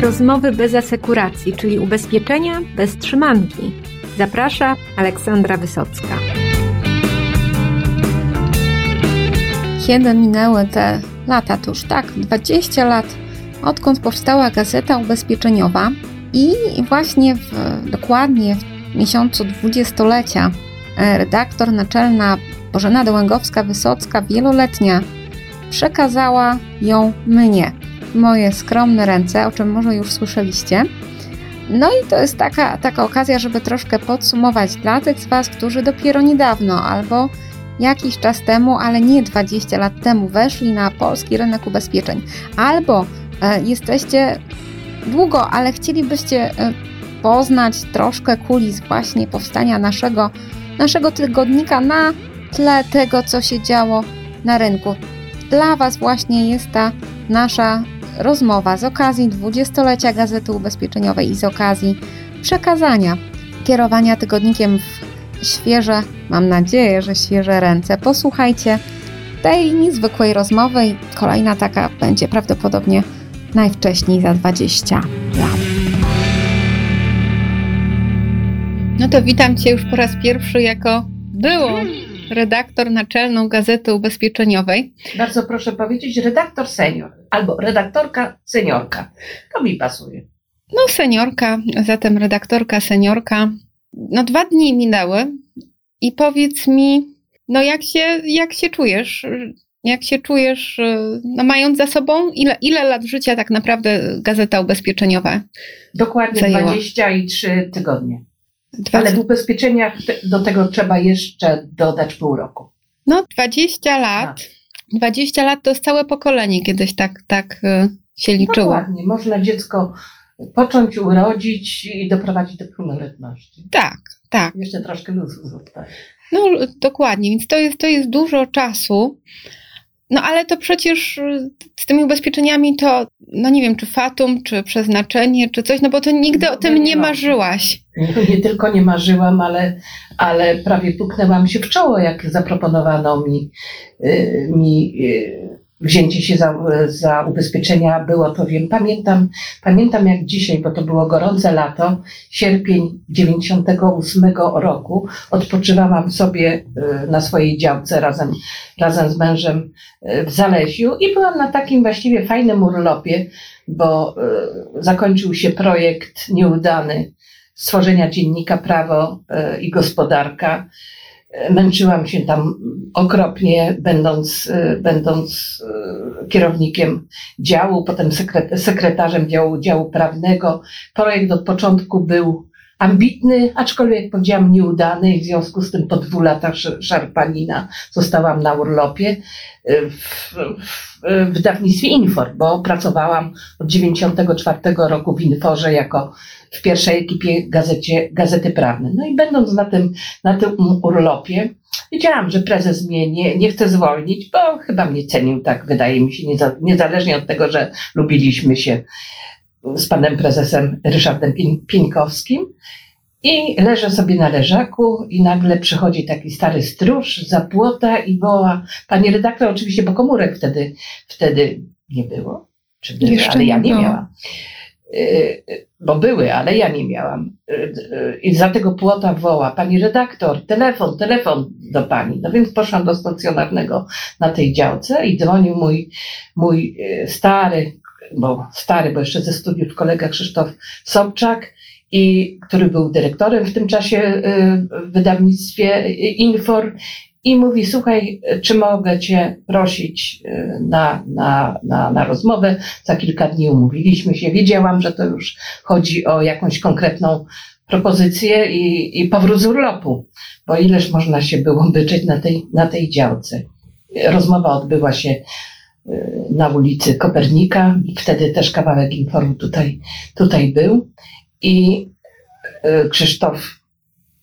Rozmowy bez asekuracji, czyli ubezpieczenia bez trzymanki. Zaprasza Aleksandra Wysocka. Kiedy minęły te lata, to już tak, 20 lat, odkąd powstała gazeta ubezpieczeniowa i właśnie w, dokładnie w miesiącu dwudziestolecia e, redaktor naczelna Bożena Dołęgowska-Wysocka, wieloletnia, przekazała ją mnie, moje skromne ręce, o czym może już słyszeliście. No i to jest taka, taka okazja, żeby troszkę podsumować dla tych z Was, którzy dopiero niedawno albo jakiś czas temu, ale nie 20 lat temu, weszli na polski rynek ubezpieczeń, albo e, jesteście długo, ale chcielibyście e, poznać troszkę kulis właśnie powstania naszego, naszego tygodnika na tle tego, co się działo na rynku. Dla Was właśnie jest ta nasza rozmowa z okazji dwudziestolecia Gazety Ubezpieczeniowej i z okazji przekazania kierowania tygodnikiem w świeże, mam nadzieję, że świeże ręce. Posłuchajcie tej niezwykłej rozmowy i kolejna taka będzie prawdopodobnie najwcześniej za 20 lat. No to witam Cię już po raz pierwszy jako było redaktor naczelną Gazety Ubezpieczeniowej. Bardzo proszę powiedzieć redaktor senior albo redaktorka seniorka. To mi pasuje. No seniorka, zatem redaktorka seniorka. No dwa dni minęły i powiedz mi, no jak się, jak się czujesz? Jak się czujesz, no mając za sobą, ile, ile lat życia tak naprawdę Gazeta Ubezpieczeniowa Dokładnie zajęła? 23 tygodnie. Ale w ubezpieczeniach do tego trzeba jeszcze dodać pół roku. No 20 lat. 20 lat to jest całe pokolenie kiedyś tak, tak y, się liczyło. Dokładnie. Można dziecko począć, urodzić i doprowadzić do pełnoletności. Tak, tak. Jeszcze troszkę luzu zostaje. No dokładnie, więc to jest, to jest dużo czasu. No ale to przecież y, z tymi ubezpieczeniami to, no nie wiem, czy fatum, czy przeznaczenie, czy coś, no bo to nigdy o No, tym nie nie ma. marzyłaś. Nie, nie tylko nie marzyłam, ale, ale prawie puknęłam się w czoło, jak zaproponowano mi, y, mi y, wzięcie się za, za ubezpieczenia. Było to, wiem, pamiętam, pamiętam jak dzisiaj, bo to było gorące lato, sierpień 98 roku. Odpoczywałam sobie y, na swojej działce razem, razem z mężem y, w Zalesiu i byłam na takim właściwie fajnym urlopie, bo y, zakończył się projekt nieudany stworzenia dziennika Prawo i Gospodarka. Męczyłam się tam okropnie, będąc, e, będąc e, kierownikiem działu, potem sekret- sekretarzem działu, działu prawnego. Projekt od początku był ambitny, aczkolwiek powiedziałam nieudany i w związku z tym po dwóch latach sz- szarpanina zostałam na urlopie e, w, w, w wydawnictwie Infor, bo pracowałam od 94 roku w Inforze jako w pierwszej ekipie gazecie, Gazety Prawnej. No i będąc na tym, na tym urlopie, wiedziałam, że prezes mnie nie, nie chce zwolnić, bo chyba mnie cenił, tak wydaje mi się, nieza, niezależnie od tego, że lubiliśmy się z panem prezesem Ryszardem Pieńkowskim. I leżę sobie na leżaku i nagle przychodzi taki stary stróż za płota i woła, panie redaktor, oczywiście, bo komórek wtedy, wtedy nie było. Czy były, Jeszcze ale ja nie było. miałam. Y, y, Bo były, ale ja nie miałam. Y, I za tego płota woła, pani redaktor, telefon, telefon do pani. No więc poszłam do stacjonarnego na tej działce i dzwonił mój, mój stary, bo stary, bo jeszcze ze studiów kolega Krzysztof Sobczak, i, który był dyrektorem w tym czasie y, w wydawnictwie Infor i mówi, słuchaj, czy mogę cię prosić y, na, na, na, na rozmowę? Za kilka dni umówiliśmy się. Wiedziałam, że to już chodzi o jakąś konkretną propozycję i, i powrót z urlopu, bo ileż można się było byczeć na tej, na tej działce. Rozmowa odbyła się na ulicy Kopernika, wtedy też kawałek informu tutaj, tutaj był i y, Krzysztof,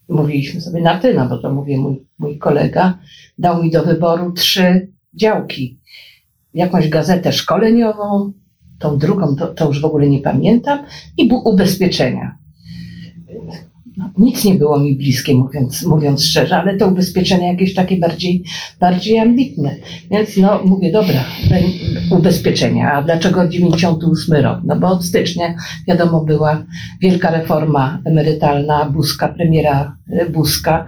mówiliśmy sobie na ty, no bo to mówię mój, mój kolega, dał mi do wyboru trzy działki. Jakąś gazetę szkoleniową, tą drugą to, to już w ogóle nie pamiętam, i ubezpieczenia. No, nic nie było mi bliskie, mówiąc, mówiąc szczerze, ale te ubezpieczenia jakieś takie bardziej, bardziej ambitne. Więc no, mówię, dobra, ubezpieczenia. A dlaczego 98 rok? No bo od stycznia, wiadomo, była wielka reforma emerytalna Buzka, premiera e, Buzka.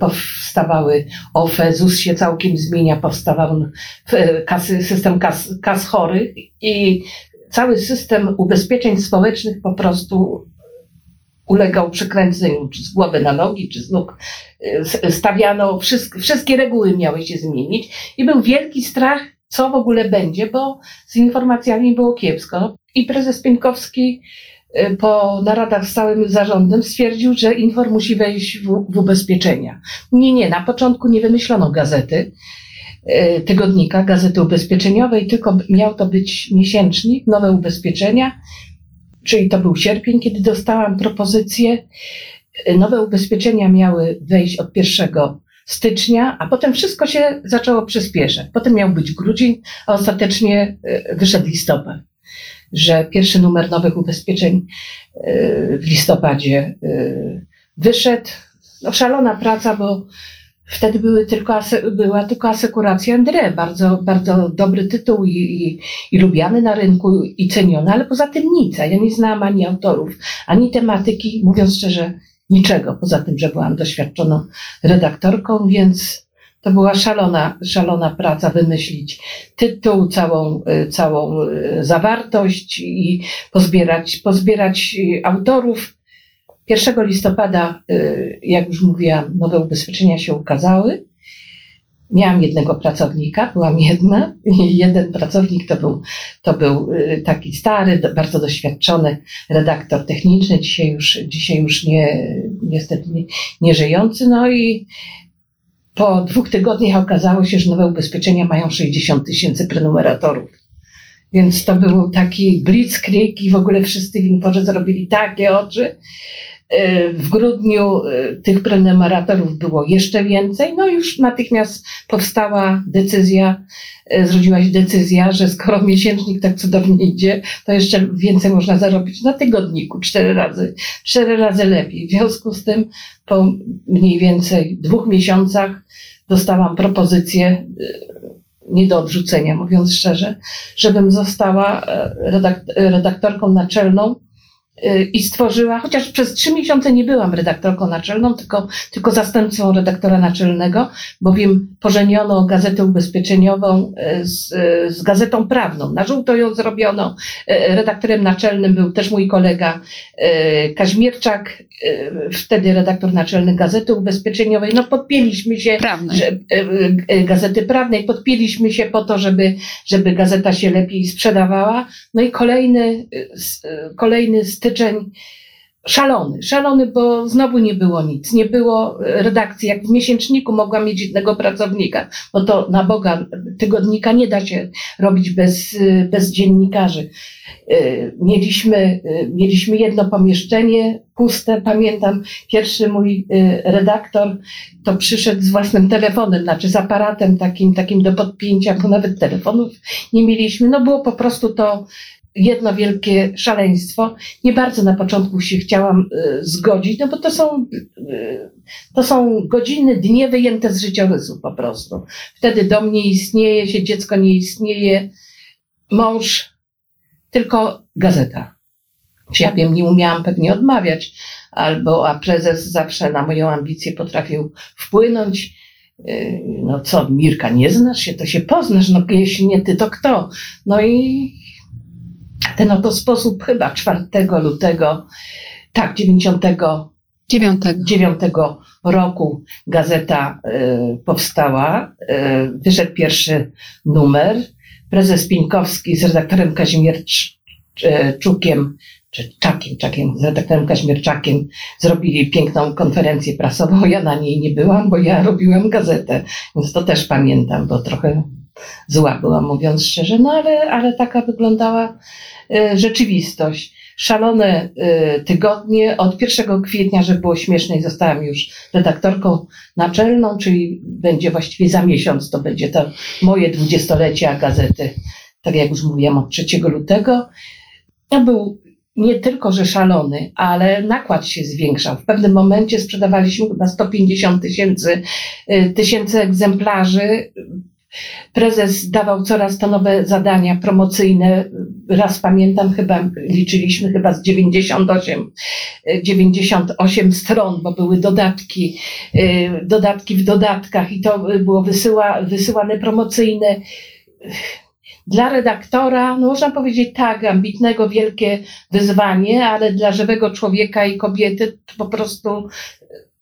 Powstawały OFE, ZUS się całkiem zmienia, powstawał e, kasy, system kas, kas chorych i cały system ubezpieczeń społecznych po prostu ulegał przekręceniu, czy z głowy na nogi, czy z nóg. E, stawiano, wszystkie, wszystkie reguły miały się zmienić i był wielki strach, co w ogóle będzie, bo z informacjami było kiepsko. I prezes Pienkowski e, po naradach z całym zarządem stwierdził, że Infor musi wejść w, w ubezpieczenia. Nie, nie, na początku nie wymyślono gazety, e, tygodnika, gazety ubezpieczeniowej, tylko miał to być miesięcznik, nowe ubezpieczenia czyli to był sierpień, kiedy dostałam propozycję. Nowe ubezpieczenia miały wejść od 1 stycznia, a potem wszystko się zaczęło przyspieszać. Potem miał być grudzień, a ostatecznie e, wyszedł listopad. Że pierwszy numer nowych ubezpieczeń e, w listopadzie e, wyszedł. No, szalona praca, bo Wtedy były tylko, była tylko asekuracja Andre, bardzo, bardzo dobry tytuł i, i, i lubiany na rynku i ceniony, ale poza tym nic. Ja nie znałam ani autorów, ani tematyki, mówiąc szczerze, niczego, poza tym, że byłam doświadczoną redaktorką, więc to była szalona, szalona praca wymyślić tytuł, całą, całą e, zawartość i pozbierać, pozbierać autorów 1 listopada, y, jak już mówiłam, nowe ubezpieczenia się ukazały. Miałam jednego pracownika, byłam jedna. Jeden pracownik to był, to był y, taki stary, bardzo doświadczony redaktor techniczny, dzisiaj już, dzisiaj już nie, niestety nie, nie żyjący. No i po dwóch tygodniach okazało się, że nowe ubezpieczenia mają 60 tysięcy prenumeratorów. Więc to był taki blitzkrieg i w ogóle wszyscy w zrobili takie oczy. E, w grudniu e, tych prenumeratorów było jeszcze więcej, no już natychmiast powstała decyzja, e, zrodziła się decyzja, że skoro miesięcznik tak cudownie idzie, to jeszcze więcej można zarobić na tygodniku, cztery razy, cztery razy lepiej. W związku z tym po mniej więcej dwóch miesiącach dostałam propozycję nie do odrzucenia, mówiąc szczerze, żebym została redaktorką naczelną Y, i stworzyła, chociaż przez trzy miesiące nie byłam redaktorką naczelną, tylko, tylko zastępcą redaktora naczelnego, bowiem pożeniono gazetę ubezpieczeniową y, z, y, z gazetą prawną. Na żółto ją zrobiono. Redaktorem naczelnym był też mój kolega Kaźmierczak, wtedy redaktor naczelny Gazety Ubezpieczeniowej. No podpięliśmy się, że, Gazety Prawnej, podpięliśmy się po to, żeby, żeby gazeta się lepiej sprzedawała. No i kolejny, kolejny z styczeń szalony, szalony, bo znowu nie było nic, nie było redakcji. Jak w miesięczniku mogłam mieć jednego pracownika, bo to na Boga tygodnika nie da się robić bez, bez dziennikarzy. Y, mieliśmy, mieliśmy jedno pomieszczenie puste. Pamiętam, pierwszy mój redaktor to przyszedł z własnym telefonem, znaczy z aparatem takim, takim do podpięcia, bo nawet telefonów nie mieliśmy. No było po prostu to jedno wielkie szaleństwo. Nie bardzo na początku się chciałam y, zgodzić, no bo to są, y, to są godziny, dnie wyjęte z życiorysu po prostu. Wtedy dom nie istnieje, się dziecko nie istnieje, mąż, tylko gazeta. Ja wiem, nie umiałam pewnie odmawiać, albo a prezes zawsze na moją ambicję potrafił wpłynąć. Y, no co, Mirka, nie znasz się, to się poznasz, no jeśli nie ty, to kto? No i ten oto sposób chyba 4 lutego, tak, 99 9 roku gazeta y, powstała, y, wyszedł pierwszy numer. Prezes Pieńkowski z redaktorem Kazimierczukiem, czy Czakiem, Czakiem, z redaktorem Kaźmierczakiem zrobili piękną konferencję prasową. Ja na niej nie byłam, bo ja robiłam gazetę, więc to też pamiętam, bo trochę zła była, mówiąc szczerze, no ale, ale taka wyglądała e, rzeczywistość. Szalone e, tygodnie. Od 1 kwietnia, żeby było śmieszniej, zostałam już redaktorką naczelną, czyli będzie właściwie za miesiąc, to będzie to moje dwudziestolecie gazety, tak jak już mówiłam, od 3 lutego. To był nie tylko, że szalony, ale nakład się zwiększał. W pewnym momencie sprzedawaliśmy chyba 150 tysięcy, y, tysięcy egzemplarzy. Prezes dawał coraz to nowe zadania promocyjne. Raz pamiętam, chyba liczyliśmy chyba z 98, 98 stron, bo były dodatki, y, dodatki w dodatkach i to było wysyła, wysyłane promocyjne dla redaktora, no można powiedzieć tak, ambitnego, wielkie wyzwanie, ale dla żywego człowieka i kobiety to po prostu.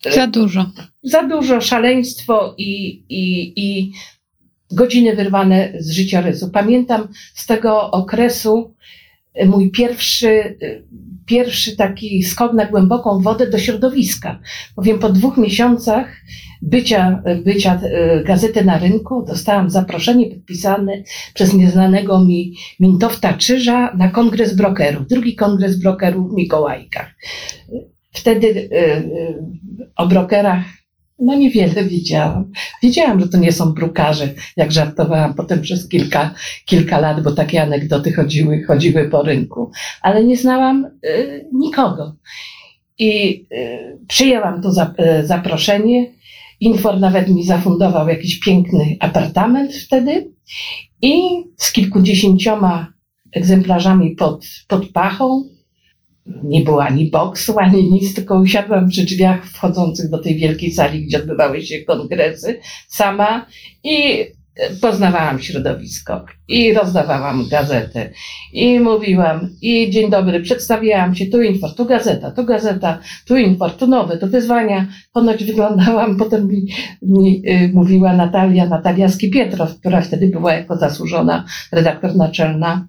E, za dużo. Za dużo szaleństwo i, i, i godziny wyrwane z życia rysu. Pamiętam z tego okresu e, mój pierwszy, e, pierwszy taki skok na głęboką wodę do środowiska. Bowiem po dwóch miesiącach bycia, bycia e, gazety na rynku dostałam zaproszenie podpisane przez nieznanego mi Mintowta Czyża na kongres brokerów, drugi kongres brokerów w Mikołajkach. Wtedy o brokerach no niewiele wiedziałam. Wiedziałam, że to nie są brukarze, jak żartowałam potem przez kilka, kilka lat, bo takie anegdoty chodziły, chodziły po rynku, ale nie znałam y, nikogo. I y, przyjęłam to za, y, zaproszenie Infor nawet mi zafundował jakiś piękny apartament wtedy i z kilkudziesięcioma egzemplarzami pod, pod pachą. Nie było ani boksu, ani nic, tylko usiadłam przy drzwiach wchodzących do tej wielkiej sali, gdzie odbywały się kongresy, sama i poznawałam środowisko i rozdawałam gazetę i mówiłam i dzień dobry, przedstawiałam się, tu info, tu gazeta, tu gazeta, tu info, tu nowe, tu wyzwania. Ponoć wyglądałam, potem mi, mi y, mówiła Natalia, Natalia Skipietrow, która wtedy była jako zasłużona redaktor naczelna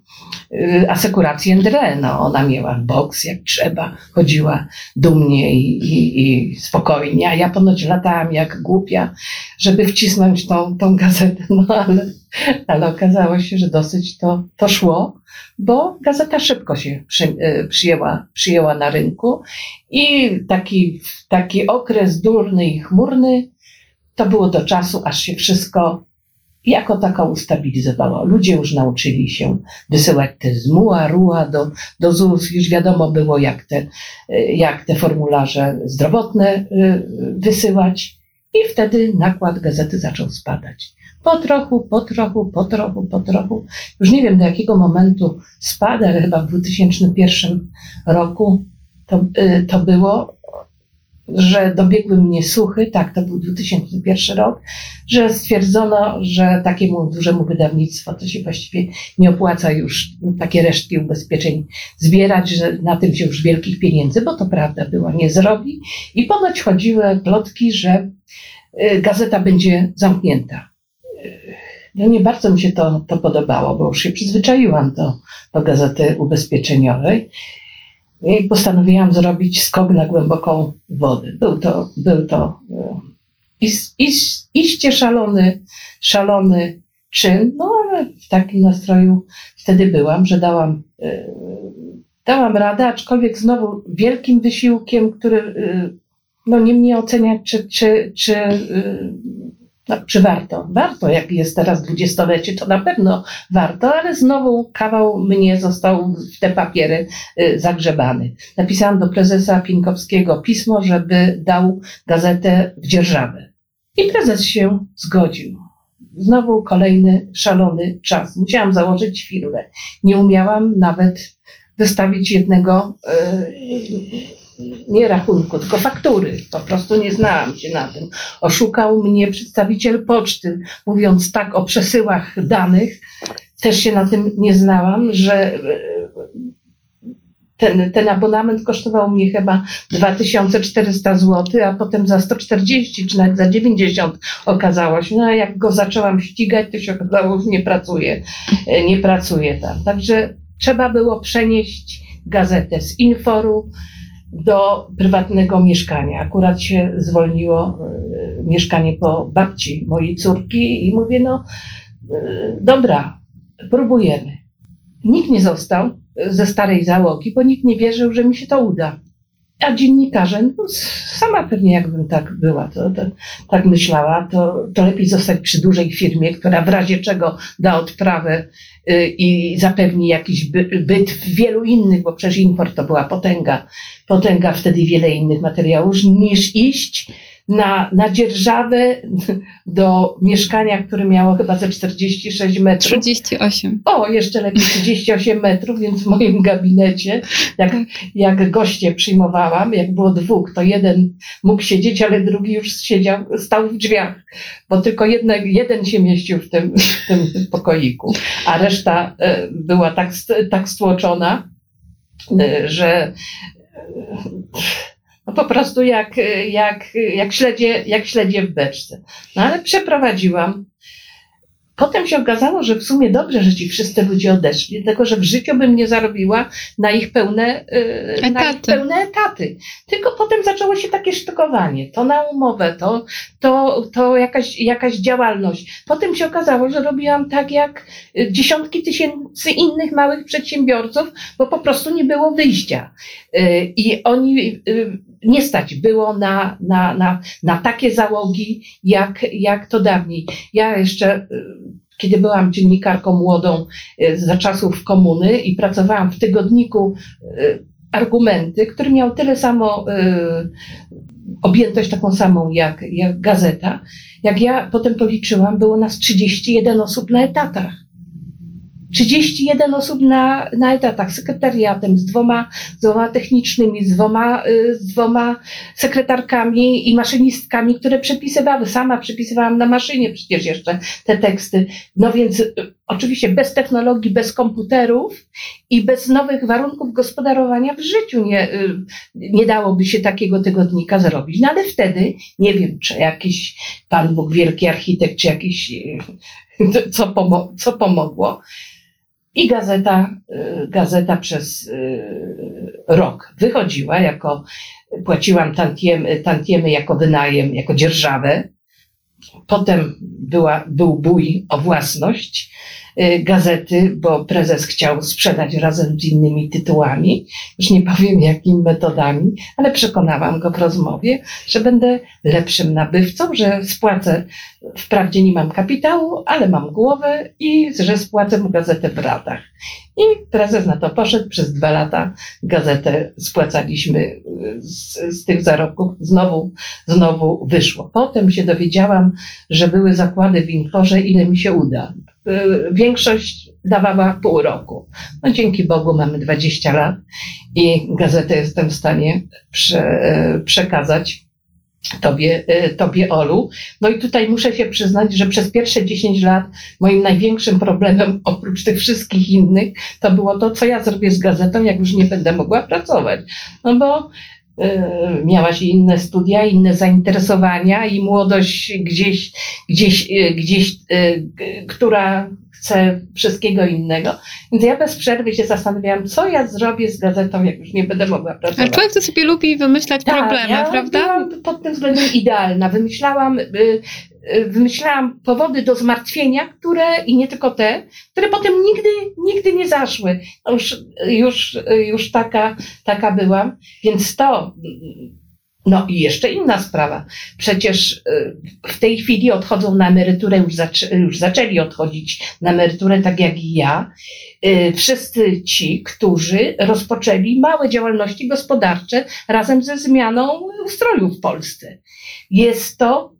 y, asekuracji NDR. No, ona miała boks jak trzeba, chodziła dumnie i, i, i spokojnie, a ja ponoć latałam jak głupia, żeby wcisnąć tą, tą gazetę, no ale ale okazało się, że dosyć to, to szło, bo gazeta szybko się przy, e, przyjęła, przyjęła na rynku i taki, taki okres durny i chmurny to było do czasu, aż się wszystko jako tako ustabilizowało. Ludzie już nauczyli się wysyłać te z MUA, do, do ZUS, już wiadomo było, jak te, e, jak te formularze zdrowotne e, wysyłać i wtedy nakład gazety zaczął spadać. Po trochu, po trochu, po trochu, po trochu. Już nie wiem do jakiego momentu spada, ale chyba w 2001 roku to, y, to było, że dobiegły mnie słuchy, tak, to był 2001 rok, że stwierdzono, że takiemu dużemu wydawnictwu to się właściwie nie opłaca już takie resztki ubezpieczeń zbierać, że na tym się już wielkich pieniędzy, bo to prawda była, nie zrobi. I ponoć chodziły plotki, że y, gazeta będzie zamknięta no nie bardzo mi się to, to podobało, bo już się przyzwyczaiłam do, do gazety ubezpieczeniowej i postanowiłam zrobić skok na głęboką wodę. Był to, był to e, is, is, iście szalony, szalony czyn, no ale w takim nastroju wtedy byłam, że dałam, e, dałam radę, aczkolwiek znowu wielkim wysiłkiem, który e, no nie mnie oceniać, czy, czy, czy no, czy warto? Warto, jak jest teraz dwudziestolecie, to na pewno warto, ale znowu kawał mnie został w te papiery y, zagrzebany. Napisałam do prezesa Pinkowskiego pismo, żeby dał gazetę w dzierżawę. I prezes się zgodził. Znowu kolejny szalony czas. Musiałam założyć firmę. Nie umiałam nawet wystawić jednego y, nie rachunku, tylko faktury. Po prostu nie znałam się na tym. Oszukał mnie przedstawiciel poczty, mówiąc tak o przesyłach danych. Też się na tym nie znałam, że e, ten, ten abonament kosztował mnie chyba 2400 zł, a potem za 140 czy nawet za 90 okazało się. No a jak go zaczęłam ścigać, to się okazało, że nie pracuje, e, nie pracuje tam. Także trzeba było przenieść gazetę z Inforu do prywatnego mieszkania. Akurat się zwolniło e, mieszkanie po babci mojej córki i mówię, no e, dobra, próbujemy. Nikt nie został ze starej załogi, bo nikt nie wierzył, że mi się to uda. A dziennikarze no, sama pewnie jakbym tak była, to, to, tak myślała, to, to lepiej zostać przy dużej firmie, która w razie czego da odprawę y, i zapewni jakiś byt w wielu innych, bo przecież import to była potęga, potęga wtedy wiele innych materiałów, niż iść na, na dzierżawę do mieszkania, które miało chyba ze 46 metrów. 38. O, jeszcze lepiej 38 metrów, więc w moim gabinecie, jak, jak goście przyjmowałam, jak było dwóch, to jeden mógł siedzieć, ale drugi już siedział, stał w drzwiach, bo tylko jedne, jeden się mieścił w tym, w tym pokoiku, a reszta e, była tak, tak stłoczona, e, że no po prostu jak, jak, jak, śledzie, jak śledzie w beczce. No ale przeprowadziłam Potem się okazało, że w sumie dobrze, że ci wszyscy ludzie odeszli, tylko że w życiu bym nie zarobiła na ich pełne, etaty. Na ich pełne etaty. Tylko potem zaczęło się takie sztukowanie. To na umowę, to, to, to jakaś, jakaś działalność. Potem się okazało, że robiłam tak jak dziesiątki tysięcy innych małych przedsiębiorców, bo po prostu nie było wyjścia. Y, I oni y, nie stać było na, na, na, na takie załogi, jak, jak to dawniej. Ja jeszcze, y, kiedy byłam dziennikarką młodą y, za czasów komuny i pracowałam w tygodniku y, Argumenty, który miał tyle samo objętość taką samą jak, jak gazeta. Jak ja potem policzyłam, było nas 31 osób na etatach. 31 osób na, na etatach, sekretariatem, z dwoma, z dwoma technicznymi, z dwoma, y, z dwoma sekretarkami i maszynistkami, które przepisywały. Sama przepisywałam na maszynie przecież jeszcze te teksty. No więc y, oczywiście bez technologii, bez komputerów i bez nowych warunków gospodarowania w życiu nie, y, nie dałoby się takiego tygodnika zrobić. No ale wtedy, nie wiem, czy jakiś Pan Bóg, wielki architekt, czy jakiś, co, pomo co pomogło, i gazeta, y, gazeta przez y, rok wychodziła jako, płaciłam tantiemy, tantiemy jako wynajem, jako dzierżawę. Potem była, był bój o własność gazety, bo prezes chciał sprzedać razem z innymi tytułami. Już nie powiem jakimi metodami, ale przekonałam go w rozmowie, że będę lepszym nabywcą, że spłacę Wprawdzie nie mam kapitału, ale mam głowę i że spłacę mu gazetę w ratach. I prezes na to poszedł. Przez dwa lata gazetę spłacaliśmy z, z tych zarobków. Znowu, znowu wyszło. Potem się dowiedziałam, że były zakłady w Inforze, ile mi się uda. Większość dawała pół roku. No dzięki Bogu mamy 20 lat i gazetę jestem w stanie prze, przekazać Tobie, y, tobie, Olu. No i tutaj muszę się przyznać, że przez pierwsze 10 lat moim największym problemem, oprócz tych wszystkich innych, to było to, co ja zrobię z gazetą, jak już nie będę mogła pracować. No bo y, miałaś inne studia, inne zainteresowania i młodość gdzieś, gdzieś, y, gdzieś, która chce wszystkiego innego. Więc ja bez przerwy się zastanawiałam, co ja zrobię z gazetą, jak już nie będę mogła pracować. Ale człowiek to sobie lubi wymyślać tak, problemy, ja prawda? Byłam pod tym względem idealna. Wymyślałam, y, y, wymyślałam powody do zmartwienia, które, i nie tylko te, które potem nigdy, nigdy nie zaszły. Już, już, już taka, taka byłam. Więc to no i jeszcze inna sprawa. Przecież y, w tej chwili odchodzą na emeryturę, już, zaczę, już zaczęli odchodzić na emeryturę, tak jak i ja, y, wszyscy ci, którzy rozpoczęli małe działalności gospodarcze razem ze zmianą ustroju w Polsce. Jest to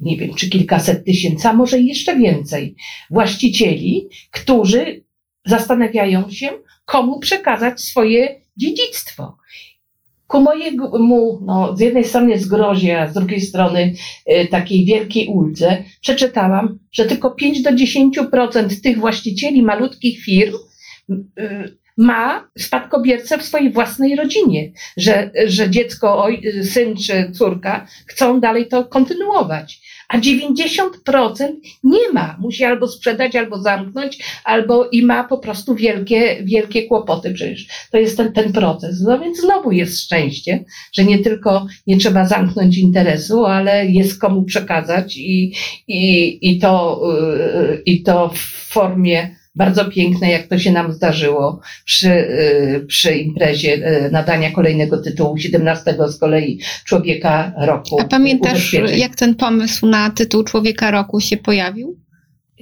nie wiem, czy kilkaset tysięcy, a może jeszcze więcej właścicieli, którzy zastanawiają się, komu przekazać swoje dziedzictwo. Ku mojemu, no, z jednej strony zgrozie, a z drugiej strony y, takiej wielkiej uldze, przeczytałam, że tylko 5 do 10% tych właścicieli malutkich firm y, ma spadkobiercę w swojej własnej rodzinie, że, że dziecko, oj, syn czy córka chcą dalej to kontynuować a 90% nie ma. Musi albo sprzedać, albo zamknąć, albo i ma po prostu wielkie, wielkie kłopoty. Przecież to jest ten, ten proces. No więc znowu jest szczęście, że nie tylko nie trzeba zamknąć interesu, ale jest komu przekazać i, i, i, to, yy, i to w formie bardzo piękne, jak to się nam zdarzyło przy, y, przy imprezie y, nadania kolejnego tytułu, 17 z kolei Człowieka Roku. A pamiętasz, jak ten pomysł na tytuł Człowieka Roku się pojawił?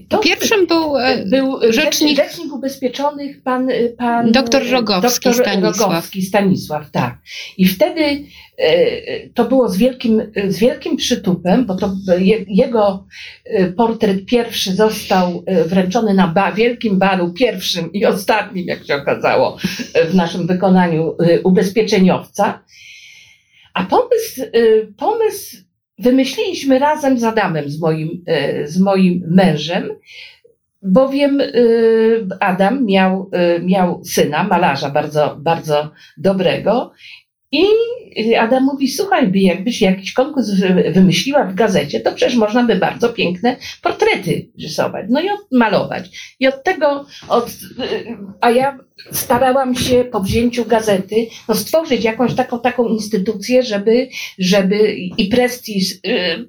To Pierwszym był, e, był rzecznik, rzecznik ubezpieczonych, pan, pan doktor Rogowski, doktor Stanisław. Rogowski Stanisław. Tak. I wtedy e, to było z wielkim, z wielkim przytupem, bo to jego e, portret pierwszy został wręczony na ba, wielkim balu pierwszym i ostatnim, jak się okazało, w naszym wykonaniu ubezpieczeniowca. A pomysł, pomysł wymyśliliśmy razem z Adamem, z moim, e, z moim mężem, bowiem e, Adam miał, e, miał syna, malarza bardzo, bardzo dobrego i Adam mówi, słuchaj, jakbyś jakiś konkurs wymyśliła w gazecie, to przecież można by bardzo piękne portrety rysować, no i malować. I od tego, od, a ja starałam się po wzięciu gazety no, stworzyć jakąś taką, taką instytucję, żeby, żeby i prestiż, y,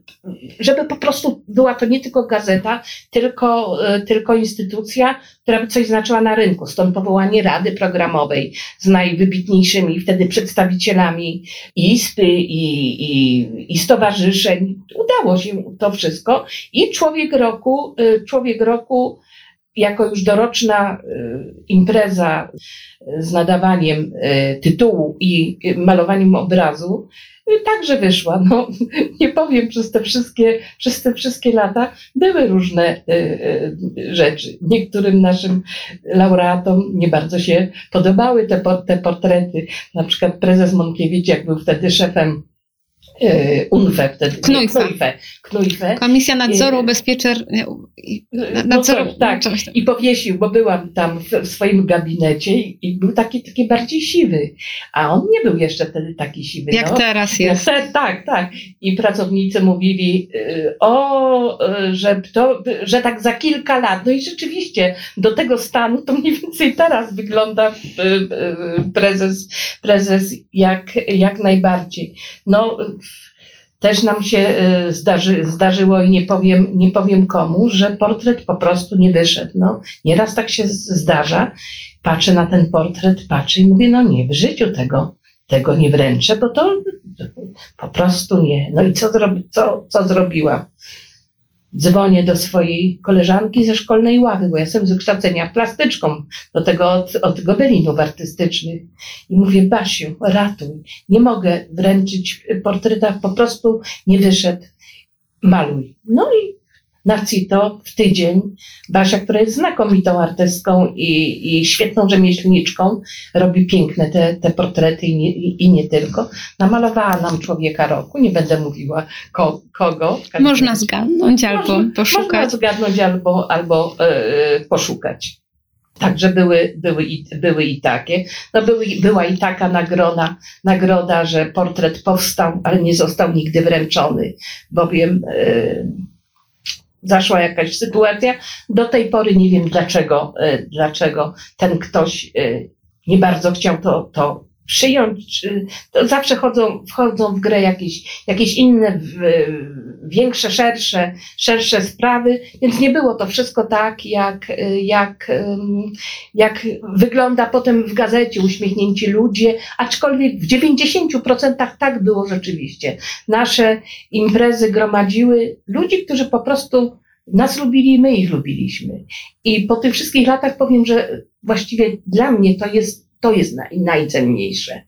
żeby po prostu była to nie tylko gazeta, tylko, y, tylko instytucja, która by coś znaczyła na rynku. Stąd powołanie Rady Programowej z najwybitniejszymi wtedy przedstawicielami ISPy i, i, i stowarzyszeń. Udało się to wszystko i Człowiek Roku, y, Człowiek Roku jako już doroczna y, impreza z nadawaniem y, tytułu i malowaniem obrazu także wyszła. No, nie powiem, przez te wszystkie, przez te wszystkie lata były różne rzeczy. Niektórym naszym laureatom nie bardzo się podobały te, te portrety. Na przykład prezes Monkiewicz, jak był wtedy szefem E, UNFE wtedy. Knujfe. Komisja Nadzoru Ubezpieczeń. Nadzoru, no tak, i powiesił, bo byłam tam w, w swoim gabinecie i, i, był taki, taki bardziej siwy, a on nie był jeszcze wtedy taki siwy. Jak no. teraz jest. tak, tak. I pracownicy mówili, o, że, to, że tak za kilka lat, no i rzeczywiście do tego stanu to mniej więcej teraz wygląda prezes, prezes jak, jak najbardziej. No, też nam się y, zdarzy, zdarzyło i nie powiem, nie powiem komu, że portret po prostu nie wyszedł. No, nieraz tak się zdarza. Patrzę na ten portret, patrzę i mówię, no nie, w życiu tego, tego nie wręczę, bo to po prostu nie. No i co, zrobi, co, co zrobiłam? Dzwonię do swojej koleżanki ze szkolnej ławy, bo ja jestem z wykształcenia plastyczką, do tego od, od gobelinów artystycznych. I mówię, Basiu, ratuj, nie mogę wręczyć portreta, po prostu nie wyszedł, maluj. No i na CITO w tydzień. Basia, która jest znakomitą artystką i, i świetną rzemieślniczką, robi piękne te, te portrety i nie, i nie, tylko. Namalowała nam człowieka roku, nie będę mówiła ko, kogo. Można zgadnąć albo można, poszukać. Można zgadnąć albo, albo yy, poszukać. Także były, były, i, były i takie. No były, była i taka nagroda, nagroda, że portret powstał, ale nie został nigdy wręczony, bowiem yy, zaszła jakaś sytuacja. Do tej pory nie wiem dlaczego, e, dlaczego ten ktoś e, nie bardzo chciał to, to przyjąć. To zawsze chodzą, wchodzą w grę jakieś, jakieś inne, większe, szersze, szersze sprawy, więc nie było to wszystko tak, jak, jak, jak wygląda potem w gazecie uśmiechnięci ludzie, aczkolwiek w 90% tak było rzeczywiście. Nasze imprezy gromadziły ludzi, którzy po prostu nas lubili i my ich lubiliśmy. I po tych wszystkich latach powiem, że właściwie dla mnie to jest, to jest naj, najcenniejsze.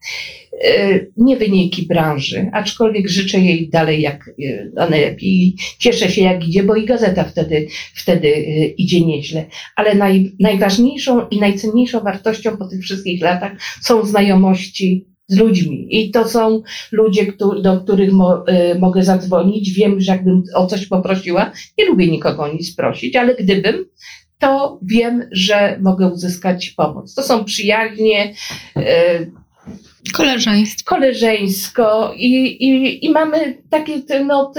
E, nie wyniki branży, aczkolwiek życzę jej dalej jak e, najlepiej. Cieszę się jak idzie, bo i gazeta wtedy, wtedy e, idzie nieźle. Ale naj, najważniejszą i najcenniejszą wartością po tych wszystkich latach są znajomości z ludźmi. I to są ludzie, do których mo, mogę zadzwonić. Wiem, że jakbym o coś poprosiła, nie lubię nikogo nic prosić, ale gdybym, to wiem, że mogę uzyskać pomoc. To są przyjaźnie. Y, Koleżeństwo. Koleżeńsko i, i, i mamy takie, no,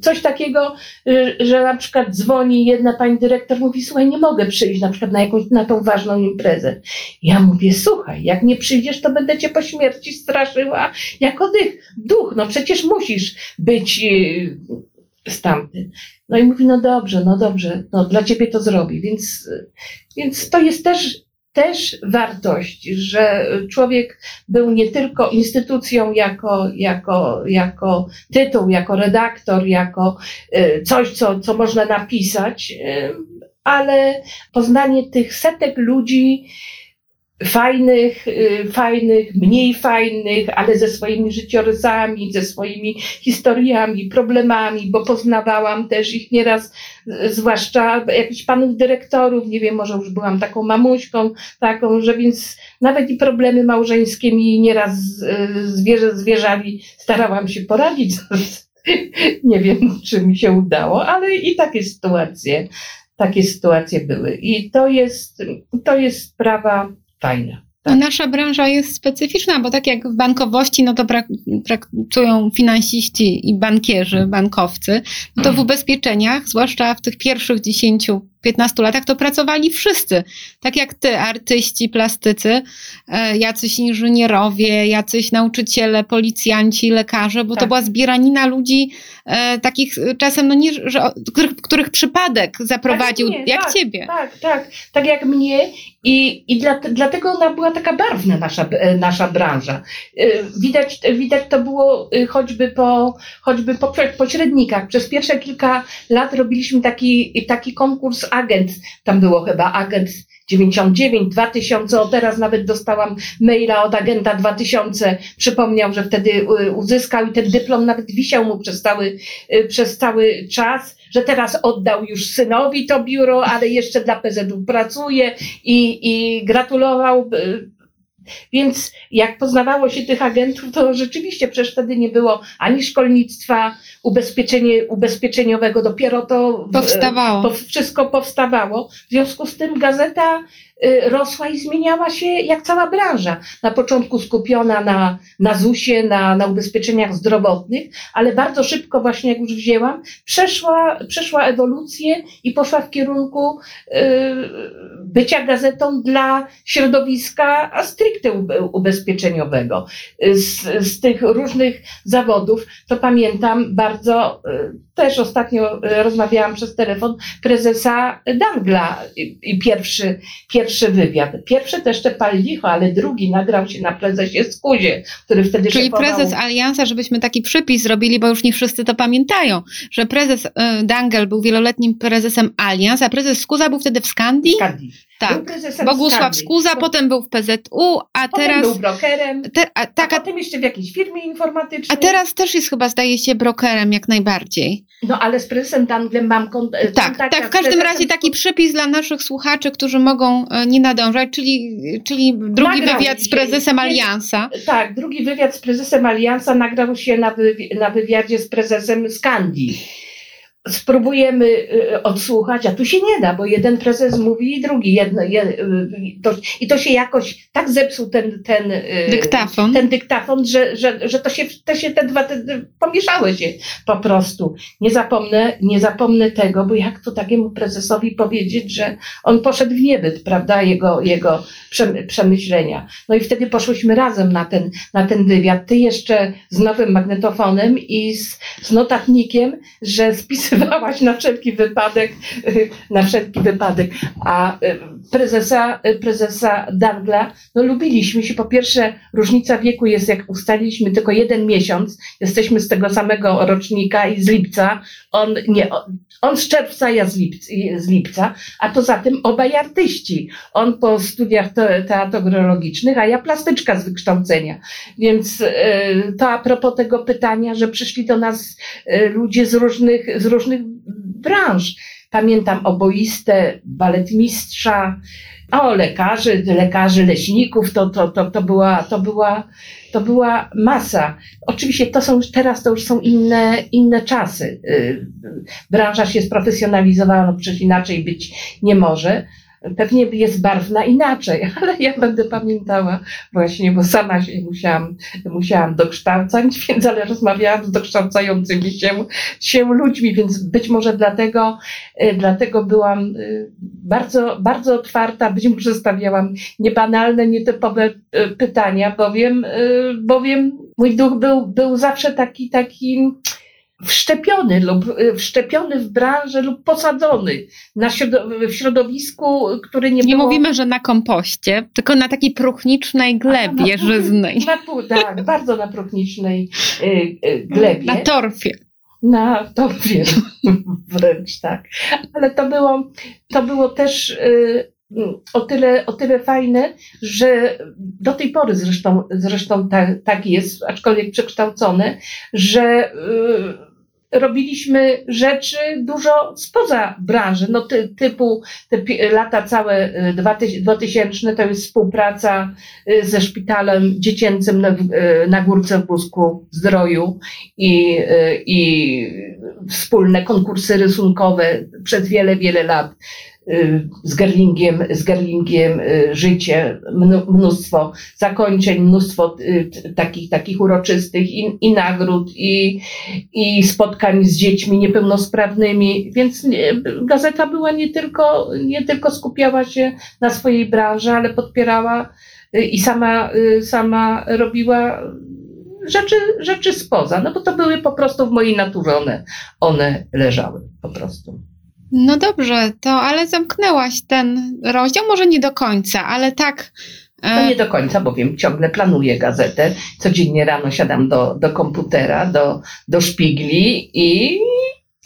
coś takiego, y, że na przykład dzwoni jedna pani dyrektor, mówi, słuchaj, nie mogę przyjść na przykład na jakąś, na tą ważną imprezę. Ja mówię, słuchaj, jak nie przyjdziesz, to będę cię po śmierci straszyła jako dych, duch, no przecież musisz być y, stamtąd. No i mówi, no dobrze, no dobrze, no dla ciebie to zrobi. Więc, więc to jest też, też wartość, że człowiek był nie tylko instytucją jako, jako, jako tytuł, jako redaktor, jako y, coś, co, co można napisać, y, ale poznanie tych setek ludzi, fajnych, y, fajnych, mniej fajnych, ale ze swoimi życiorysami, ze swoimi historiami, problemami, bo poznawałam też ich nieraz, y, zwłaszcza jakichś panów dyrektorów, nie wiem, może już byłam taką mamuśką, taką, że więc nawet i problemy małżeńskie mi nieraz y, zwierzę zwierzali, starałam się poradzić. nie wiem, czy mi się udało, ale i takie sytuacje, takie sytuacje były. I to jest, to jest sprawa fajna. Tak. Nasza branża jest specyficzna, bo tak jak w bankowości, no to pracują finansiści i bankierzy, bankowcy, no to w ubezpieczeniach, zwłaszcza w tych pierwszych 10 15 latach to pracowali wszyscy. Tak jak ty, artyści, plastycy, e, jacyś inżynierowie, jacyś nauczyciele, policjanci, lekarze, bo tak. to była zbieranina ludzi e, takich e, czasem, no nie, że, których, których przypadek zaprowadził, jak, jak tak, ciebie. Tak, tak, tak jak mnie i, i dla, dlatego ona była taka barwna, nasza, nasza branża. Widać, widać to było choćby po, choćby po pośrednikach. Przez pierwsze kilka lat robiliśmy taki, taki konkurs agent, tam było chyba agent 99, 2000, o teraz nawet dostałam maila od agenta 2000, przypomniał, że wtedy y, uzyskał i ten dyplom nawet wisiał mu przez cały, y, przez cały czas, że teraz oddał już synowi to biuro, ale jeszcze dla PZU pracuje i, i gratulował y, więc jak poznawało się tych agentów, to rzeczywiście przecież wtedy nie było ani szkolnictwa ubezpieczenie, ubezpieczeniowego, dopiero to powstawało. To wszystko powstawało. W związku z tym gazeta rosła i zmieniała się jak cała branża. Na początku skupiona na, na ZUS-ie, na, na ubezpieczeniach zdrowotnych, ale bardzo szybko, właśnie jak już wzięłam, przeszła, przeszła ewolucję i poszła w kierunku y, bycia gazetą dla środowiska a stricte ubezpieczeniowego. Z, z tych różnych zawodów, to pamiętam bardzo, y, też ostatnio rozmawiałam przez telefon, prezesa Dangla i pierwszy, pierwszy pierwszy wywiad. Pierwszy to jeszcze pal licho, ale drugi nagrał się na prezesie Skuzie, który wtedy Czyli prezes Aliansa, żebyśmy taki przypis zrobili, bo już nie wszyscy to pamiętają, że prezes y, Dangel był wieloletnim prezesem Alians, a prezes Skuza był wtedy w Skandii? Skandii. Tak, Bogusław Skuza, bo... potem był w PZU, a potem teraz... był brokerem, te, a, tak, a, potem jeszcze w jakiejś firmie informatycznej. A teraz też jest chyba, zdaje się, brokerem jak najbardziej. No ale z prezesem Danglem mam kont Tak, tak, w każdym razie taki przypis dla naszych słuchaczy, którzy mogą e, nie nadążać, czyli, czyli drugi nagrał wywiad z prezesem Aliansa. Tak, drugi wywiad z prezesem Aliansa nagrał się na, wywi na wywiadzie z prezesem Skandii spróbujemy y, odsłuchać, a tu się nie da, bo jeden prezes mówi i drugi. Jedno, jed, y, to, I to się jakoś tak zepsuł ten, ten y, dyktafon, ten dyktafon że, że, że to się, to się te dwa te, pomieszały się po prostu. Nie zapomnę, nie zapomnę tego, bo jak to takiemu prezesowi powiedzieć, że on poszedł w niebyt, prawda, jego, jego przemyślenia. No i wtedy poszłyśmy razem na ten, na ten wywiad. Ty jeszcze z nowym magnetofonem i z, z notatnikiem, że spisy zapisywałaś na wszelki wypadek, na wszelki wypadek. A y, prezesa, y, prezesa Dangla, no lubiliśmy się. Po pierwsze, różnica wieku jest, jak ustaliliśmy, tylko jeden miesiąc. Jesteśmy z tego samego rocznika i z lipca. On, nie, on z czerwca, ja z lipca, z lipca. A poza tym obaj artyści. On po studiach teatrologicznych, a ja plastyczka z wykształcenia. Więc y, to a propos tego pytania, że przyszli do nas ludzie z różnych, z różnych branż. Pamiętam oboistę, baletmistrza, o lekarzy, lekarzy, leśników, to, to, to, to, była, to, była, to była masa. Oczywiście to są, teraz to już są inne, inne czasy. Y, branża się sprofesjonalizowała, no przecież inaczej być nie może pewnie jest barwna inaczej, ale ja będę pamiętała właśnie, bo sama się musiałam, musiałam dokształcać, więc ale rozmawiałam z dokształcającymi się, się ludźmi, więc być może dlatego, e, dlatego byłam e, bardzo, bardzo otwarta, być może stawiałam niebanalne, nietypowe e, pytania, bowiem, bowiem mój duch był, był zawsze taki, taki wszczepiony lub wszczepiony w branżę lub posadzony na środow- w środowisku, który nie, Nie było... mówimy, że na kompoście, tylko na takiej próchnicznej glebie A, na- żyznej. Na, tak, bardzo na próchnicznej y, y, glebie. Na torfie. Na torfie wręcz tak. Ale to było, to było też y, o, tyle, o tyle fajne, że do tej pory zresztą, zresztą tak, tak jest, aczkolwiek przekształcone, że y, robiliśmy rzeczy dużo spoza branży, no ty, typu te lata całe y, 2000 2000 to jest współpraca y, ze szpitalem dziecięcym na, y, na Górce w Busku Zdroju i, y, i wspólne konkursy rysunkowe przez wiele, wiele lat. y, z Gerlingiem, z Gerlingiem y, życie, mnóstwo zakończeń, mnóstwo y, takich, takich uroczystych i, i nagród, i, i spotkań z dziećmi niepełnosprawnymi, więc nie, gazeta była nie tylko, nie tylko skupiała się na swojej branży, ale podpierała y, i sama, sama robiła rzeczy, rzeczy spoza, no bo to były po prostu w mojej naturze one, one leżały po prostu. No dobrze, to ale zamknęłaś ten rozdział, może nie do końca, ale tak. To e, nie do końca, bowiem ciągle planuję gazetę. Codziennie rano siadam do, do komputera, do, do szpigli i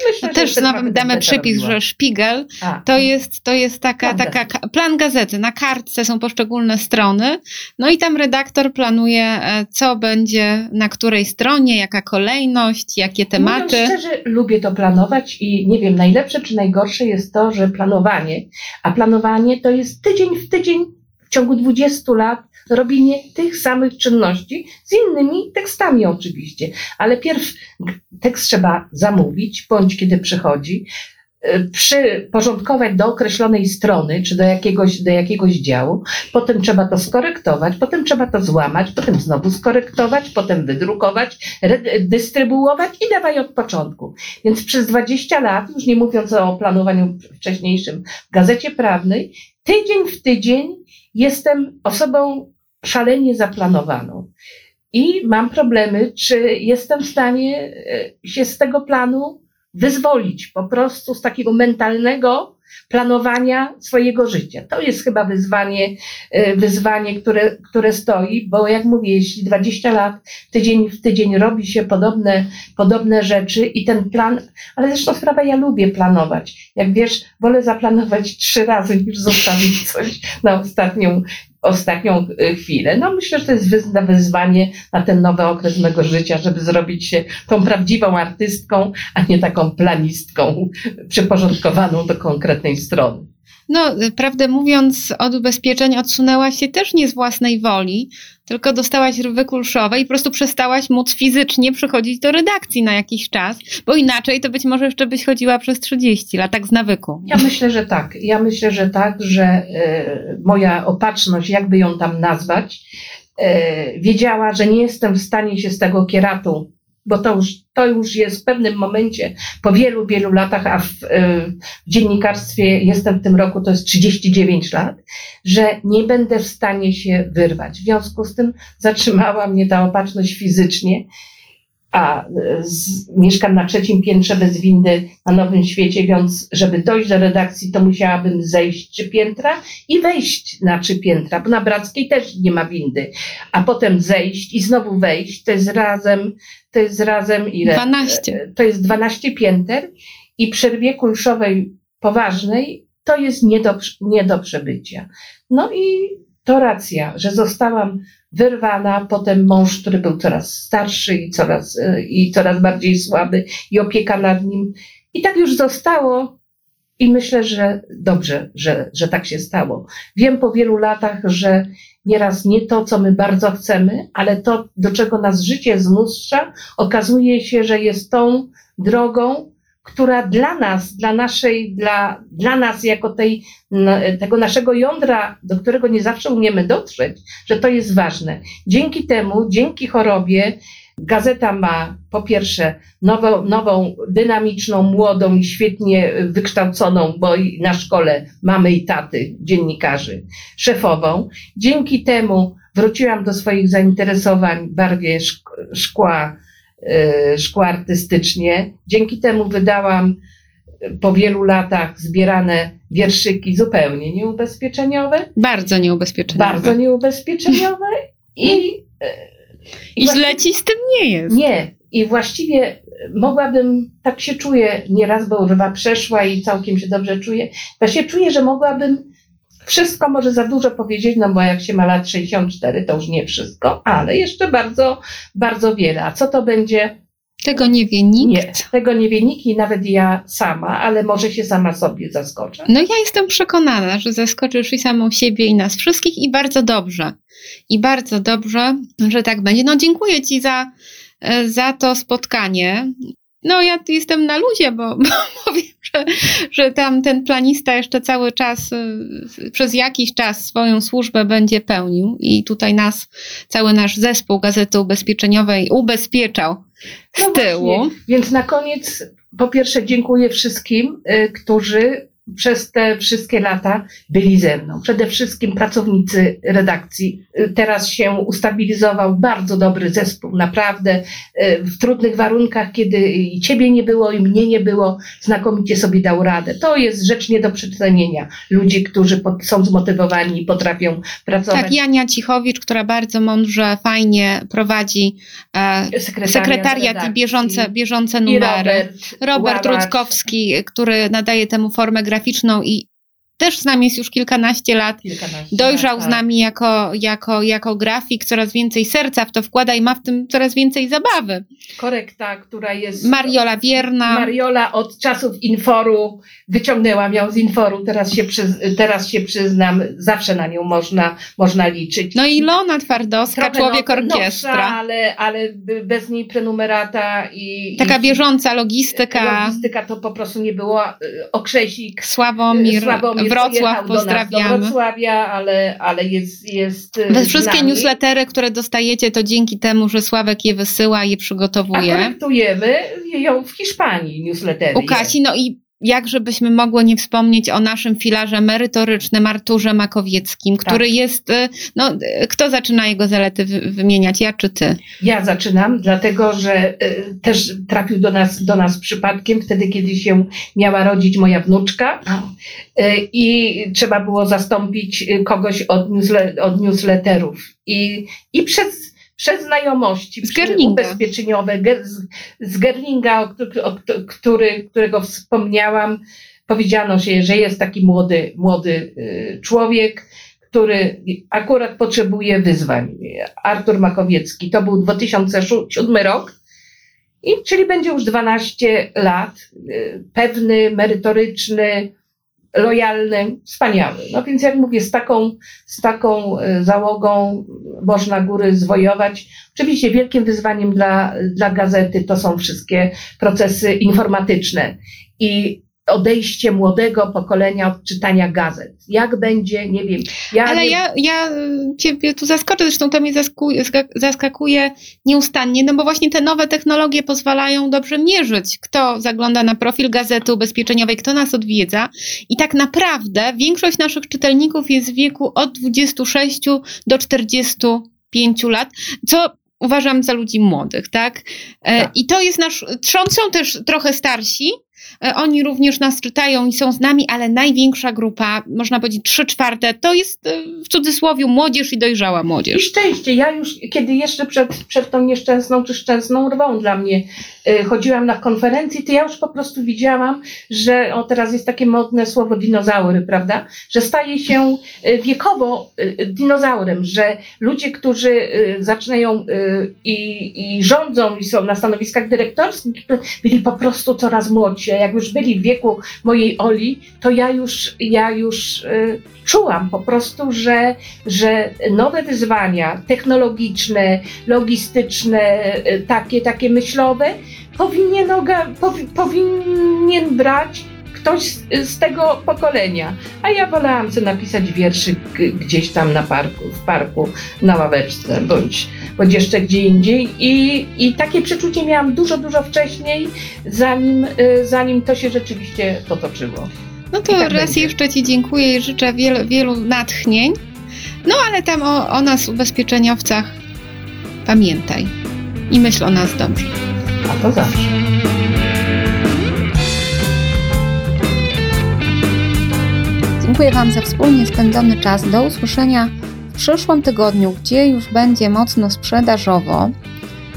myślę, to że też damy, damy że szpigel A, to jest, to jest taka, Plan taka gazety. plan gazety. Na kartce są poszczególne strony, no i tam redaktor planuje, e, co będzie na której stronie, jaka kolejność, jakie tematy. Mówiąc szczerze, lubię to planować i nie wiem, najlepsze czy najgorsze jest to, że planowanie, a planowanie to jest tydzień w tydzień w ciągu 20 lat robienie tych samych czynności z innymi tekstami oczywiście, ale pierw tekst trzeba zamówić, bądź kiedy przychodzi, y, przyporządkować do określonej strony, czy do jakiegoś, do jakiegoś działu, potem trzeba to skorektować, potem trzeba to złamać, potem znowu skorektować, potem wydrukować, dystrybuować i dawaj od początku. Więc przez 20 lat, już nie mówiąc o planowaniu wcześniejszym w gazecie prawnej, tydzień w tydzień jestem osobą szalenie zaplanowaną. I mam problemy, czy jestem w stanie e, się z tego planu wyzwolić, po prostu z takiego mentalnego planowania swojego życia. To jest chyba wyzwanie, e, wyzwanie które, które stoi, bo jak mówię, jeśli 20 lat tydzień w tydzień robi się podobne, podobne rzeczy i ten plan, ale zresztą sprawa, ja lubię planować. Jak wiesz, wolę zaplanować trzy razy niż zostawić coś na ostatnią, ostatnią e, chwilę. No myślę, że to jest wyz- wyzwanie na ten nowy okres mego życia, żeby zrobić się tą prawdziwą artystką, a nie taką planistką przyporządkowaną do konkretnej strony. No, y, prawdę mówiąc, od ubezpieczeń odsunęłaś się też nie z własnej woli, tylko dostałaś rwy kulszowe i po prostu przestałaś móc fizycznie przychodzić do redakcji na jakiś czas, bo inaczej to być może jeszcze byś chodziła przez 30 lat, tak z nawyku. Ja myślę, że tak. Ja myślę, że tak, że e, moja opatrzność, jakby ją tam nazwać, e, wiedziała, że nie jestem w stanie się z tego kieratu, bo to już, to już jest w pewnym momencie, po wielu, wielu latach, a w, e, w dziennikarstwie jestem w tym roku, to jest 39 lat, że nie będę w stanie się wyrwać. W związku z tym zatrzymała mnie ta opatrzność fizycznie a e, z, mieszkam na trzecim piętrze bez windy na Nowym Świecie, więc żeby dojść do redakcji, to musiałabym zejść trzy piętra i wejść na trzy piętra, bo na Brackiej też nie ma windy, a potem zejść i znowu wejść, to jest razem, to jest razem ile? 12. E, To jest 12 pięter i przy rwie kulszowej poważnej to jest nie do, nie do przebycia. No i to racja, że zostałam wyrwana, potem mąż, który był coraz starszy i coraz, e, i coraz bardziej słaby i opieka nad nim. I tak już zostało i myślę, że dobrze, że, że tak się stało. Wiem po wielu latach, że nieraz nie to, co my bardzo chcemy, ale to, do czego nas życie zmusza, okazuje się, że jest tą drogą, która dla nas, dla naszej, dla, dla nas jako tej, tego naszego jądra, do którego nie zawsze umiemy dotrzeć, że to jest ważne. Dzięki temu, dzięki chorobie, gazeta ma po pierwsze nową, nową dynamiczną, młodą i świetnie wykształconą, bo na szkole mamy i taty, dziennikarzy, szefową. Dzięki temu wróciłam do swoich zainteresowań barwie szk- szkła e, szkło artystycznie. Dzięki temu wydałam po wielu latach zbierane wierszyki zupełnie nieubezpieczeniowe. Bardzo nieubezpieczeniowe. Bardzo nieubezpieczeniowe i, i, I źle ci z tym nie jest. Nie. I właściwie mogłabym, tak się czuję nieraz, bo urwa przeszła i całkiem się dobrze czuję. Właśnie czuję, że mogłabym wszystko może za dużo powiedzieć, no bo jak się ma lat 64, to już nie wszystko, ale jeszcze bardzo, bardzo wiele. A co to będzie? Tego nie wie nikt. Nie, tego nie wie nikt i nawet ja sama, ale może się sama sobie zaskoczę. No ja jestem przekonana, że zaskoczysz i samą siebie i nas wszystkich i bardzo dobrze. I bardzo dobrze, że tak będzie. No dziękuję Ci za, e, za to spotkanie. No ja jestem na luzie, bo, bo że, że tam ten planista jeszcze cały czas, y, przez jakiś czas swoją służbę będzie pełnił i tutaj nas, cały nasz zespół Gazety Ubezpieczeniowej ubezpieczał z no tyłu. Właśnie. Więc na koniec po pierwsze dziękuję wszystkim, y, którzy przez te wszystkie lata byli ze mną. Przede wszystkim pracownicy redakcji. Teraz się ustabilizował bardzo dobry zespół, naprawdę e, w trudnych warunkach, kiedy i ciebie nie było, i mnie nie było, znakomicie sobie dał radę. To jest rzecz nie do przecenienia. Ludzi, którzy są zmotywowani i potrafią pracować. Tak, Jania Cichowicz, która bardzo mądrze, fajnie prowadzi e, sekretariat, sekretariat i bieżące, bieżące numery. I Robert, Robert który nadaje temu formę graficzną i też z nami jest już kilkanaście lat. Kilkanaście Dojrzał z tak. nami jako, jako, jako grafik, coraz więcej serca w to wkłada i ma w tym coraz więcej zabawy. Korekta, która jest. Mariola Wierna. Mariola od czasów Inforu wyciągnęłam ją z Inforu, teraz się, przyz, teraz się przyznam, zawsze na nią można, można liczyć. No i Ilona Twardowska, Trochę człowiek no, orkiestra. Nowsza, ale, ale bez niej prenumerata i. Taka i, bieżąca logistyka. Logistyka to po prostu nie było. Y, okrzesik. Sławomir. Sławomir Wrocław pozdrawiamy. Do Wrocławia, ale, ale jest, jest. Y, We wszystkie newslettery, które dostajecie, to dzięki temu, że Sławek je wysyła, je przygotowuje. A korektujemy ją w Hiszpanii newslettery. U Kasi, no i jak żebyśmy mogły nie wspomnieć o naszym filarze merytorycznym Arturze Makowieckim, tak. który jest, y, no, kto zaczyna jego zalety wymieniać, ja czy ty? Ja zaczynam, dlatego że y, też trafił do nas, do nas przypadkiem wtedy, kiedy się miała rodzić moja wnuczka y, i trzeba było zastąpić kogoś od, newsle, od newsletterów. I, i przez przez znajomości z Gerlinga. ubezpieczeniowe z, z Gerlinga, o, który, którego wspomniałam, powiedziano się, że jest taki młody, młody y, człowiek, który akurat potrzebuje wyzwań. Artur Makowiecki, to był 2007 rok, i, czyli będzie już 12 lat, y, pewny, merytoryczny, lojalny, wspaniały. No więc jak mówię, z taką, z taką e, załogą można góry zwojować. Oczywiście wielkim wyzwaniem dla, dla gazety to są wszystkie procesy informatyczne i odejście młodego pokolenia od czytania gazet. Jak będzie, nie wiem. Ja Ale nie... ja, ja Ciebie tu zaskoczę, zresztą to mnie zaskakuje, zaskakuje nieustannie, no bo właśnie te nowe technologie pozwalają dobrze mierzyć, kto zagląda na profil gazety ubezpieczeniowej, kto nas odwiedza i tak naprawdę większość naszych czytelników jest w wieku od 26 do 45 lat, co uważam za ludzi młodych, tak? E, tak. I to jest nasz, są też trochę starsi, oni również nas czytają i są z nami, ale największa grupa, można powiedzieć trzy czwarte, to jest e, w cudzysłowie młodzież i dojrzała młodzież. I szczęście. Ja już, kiedy jeszcze przed, przed tą nieszczęsną czy szczęsną rwą dla mnie y, chodziłam na konferencję, to ja już po prostu widziałam, że o teraz jest takie modne słowo dinozaury, prawda? Że staje się wiekowo dinozaurem, że ludzie, którzy zaczynają i, i rządzą i są na stanowiskach dyrektorskich, byli po prostu coraz młodsi jak już byli w wieku mojej Oli, to ja już, ja już y, czułam po prostu, że, że nowe wyzwania technologiczne, logistyczne, y, takie, takie myślowe, powinien, powi, powinien brać ktoś z, z, tego pokolenia. A ja wolałam sobie napisać wierszyk gdzieś tam na parku, w parku, na ławeczce, bądź, bądź jeszcze gdzie indziej. I, I takie przeczucie miałam dużo, dużo wcześniej, zanim, y, zanim to się rzeczywiście potoczyło. No to tak raz będzie. jeszcze Ci dziękuję i życzę wielu, wielu natchnień. No ale tam o, o nas, ubezpieczeniowcach, pamiętaj i myśl o nas dobrze. A to zawsze. Dziękuję Wam za wspólnie spędzony czas. Do usłyszenia w przyszłym tygodniu, gdzie już będzie mocno sprzedażowo.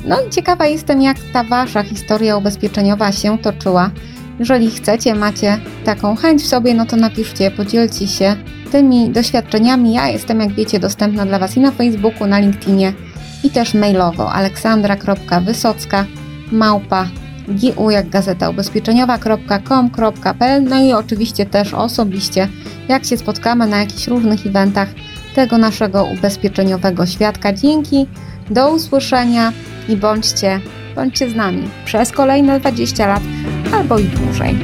No i ciekawa jestem, jak ta Wasza historia ubezpieczeniowa się toczyła. Jeżeli chcecie, macie taką chęć w sobie, no to napiszcie, podzielcie się tymi doświadczeniami. Ja jestem, jak wiecie, dostępna dla Was i na Facebooku, na LinkedInie i też mailowo aleksandra.wysocka małpa gu jak gazeta ubezpieczeniowa.com.pl no i oczywiście też osobiście, jak się spotkamy na jakichś różnych eventach tego naszego ubezpieczeniowego świadka. Dzięki, do usłyszenia i bądźcie, bądźcie z nami przez kolejne 20 lat albo i dłużej.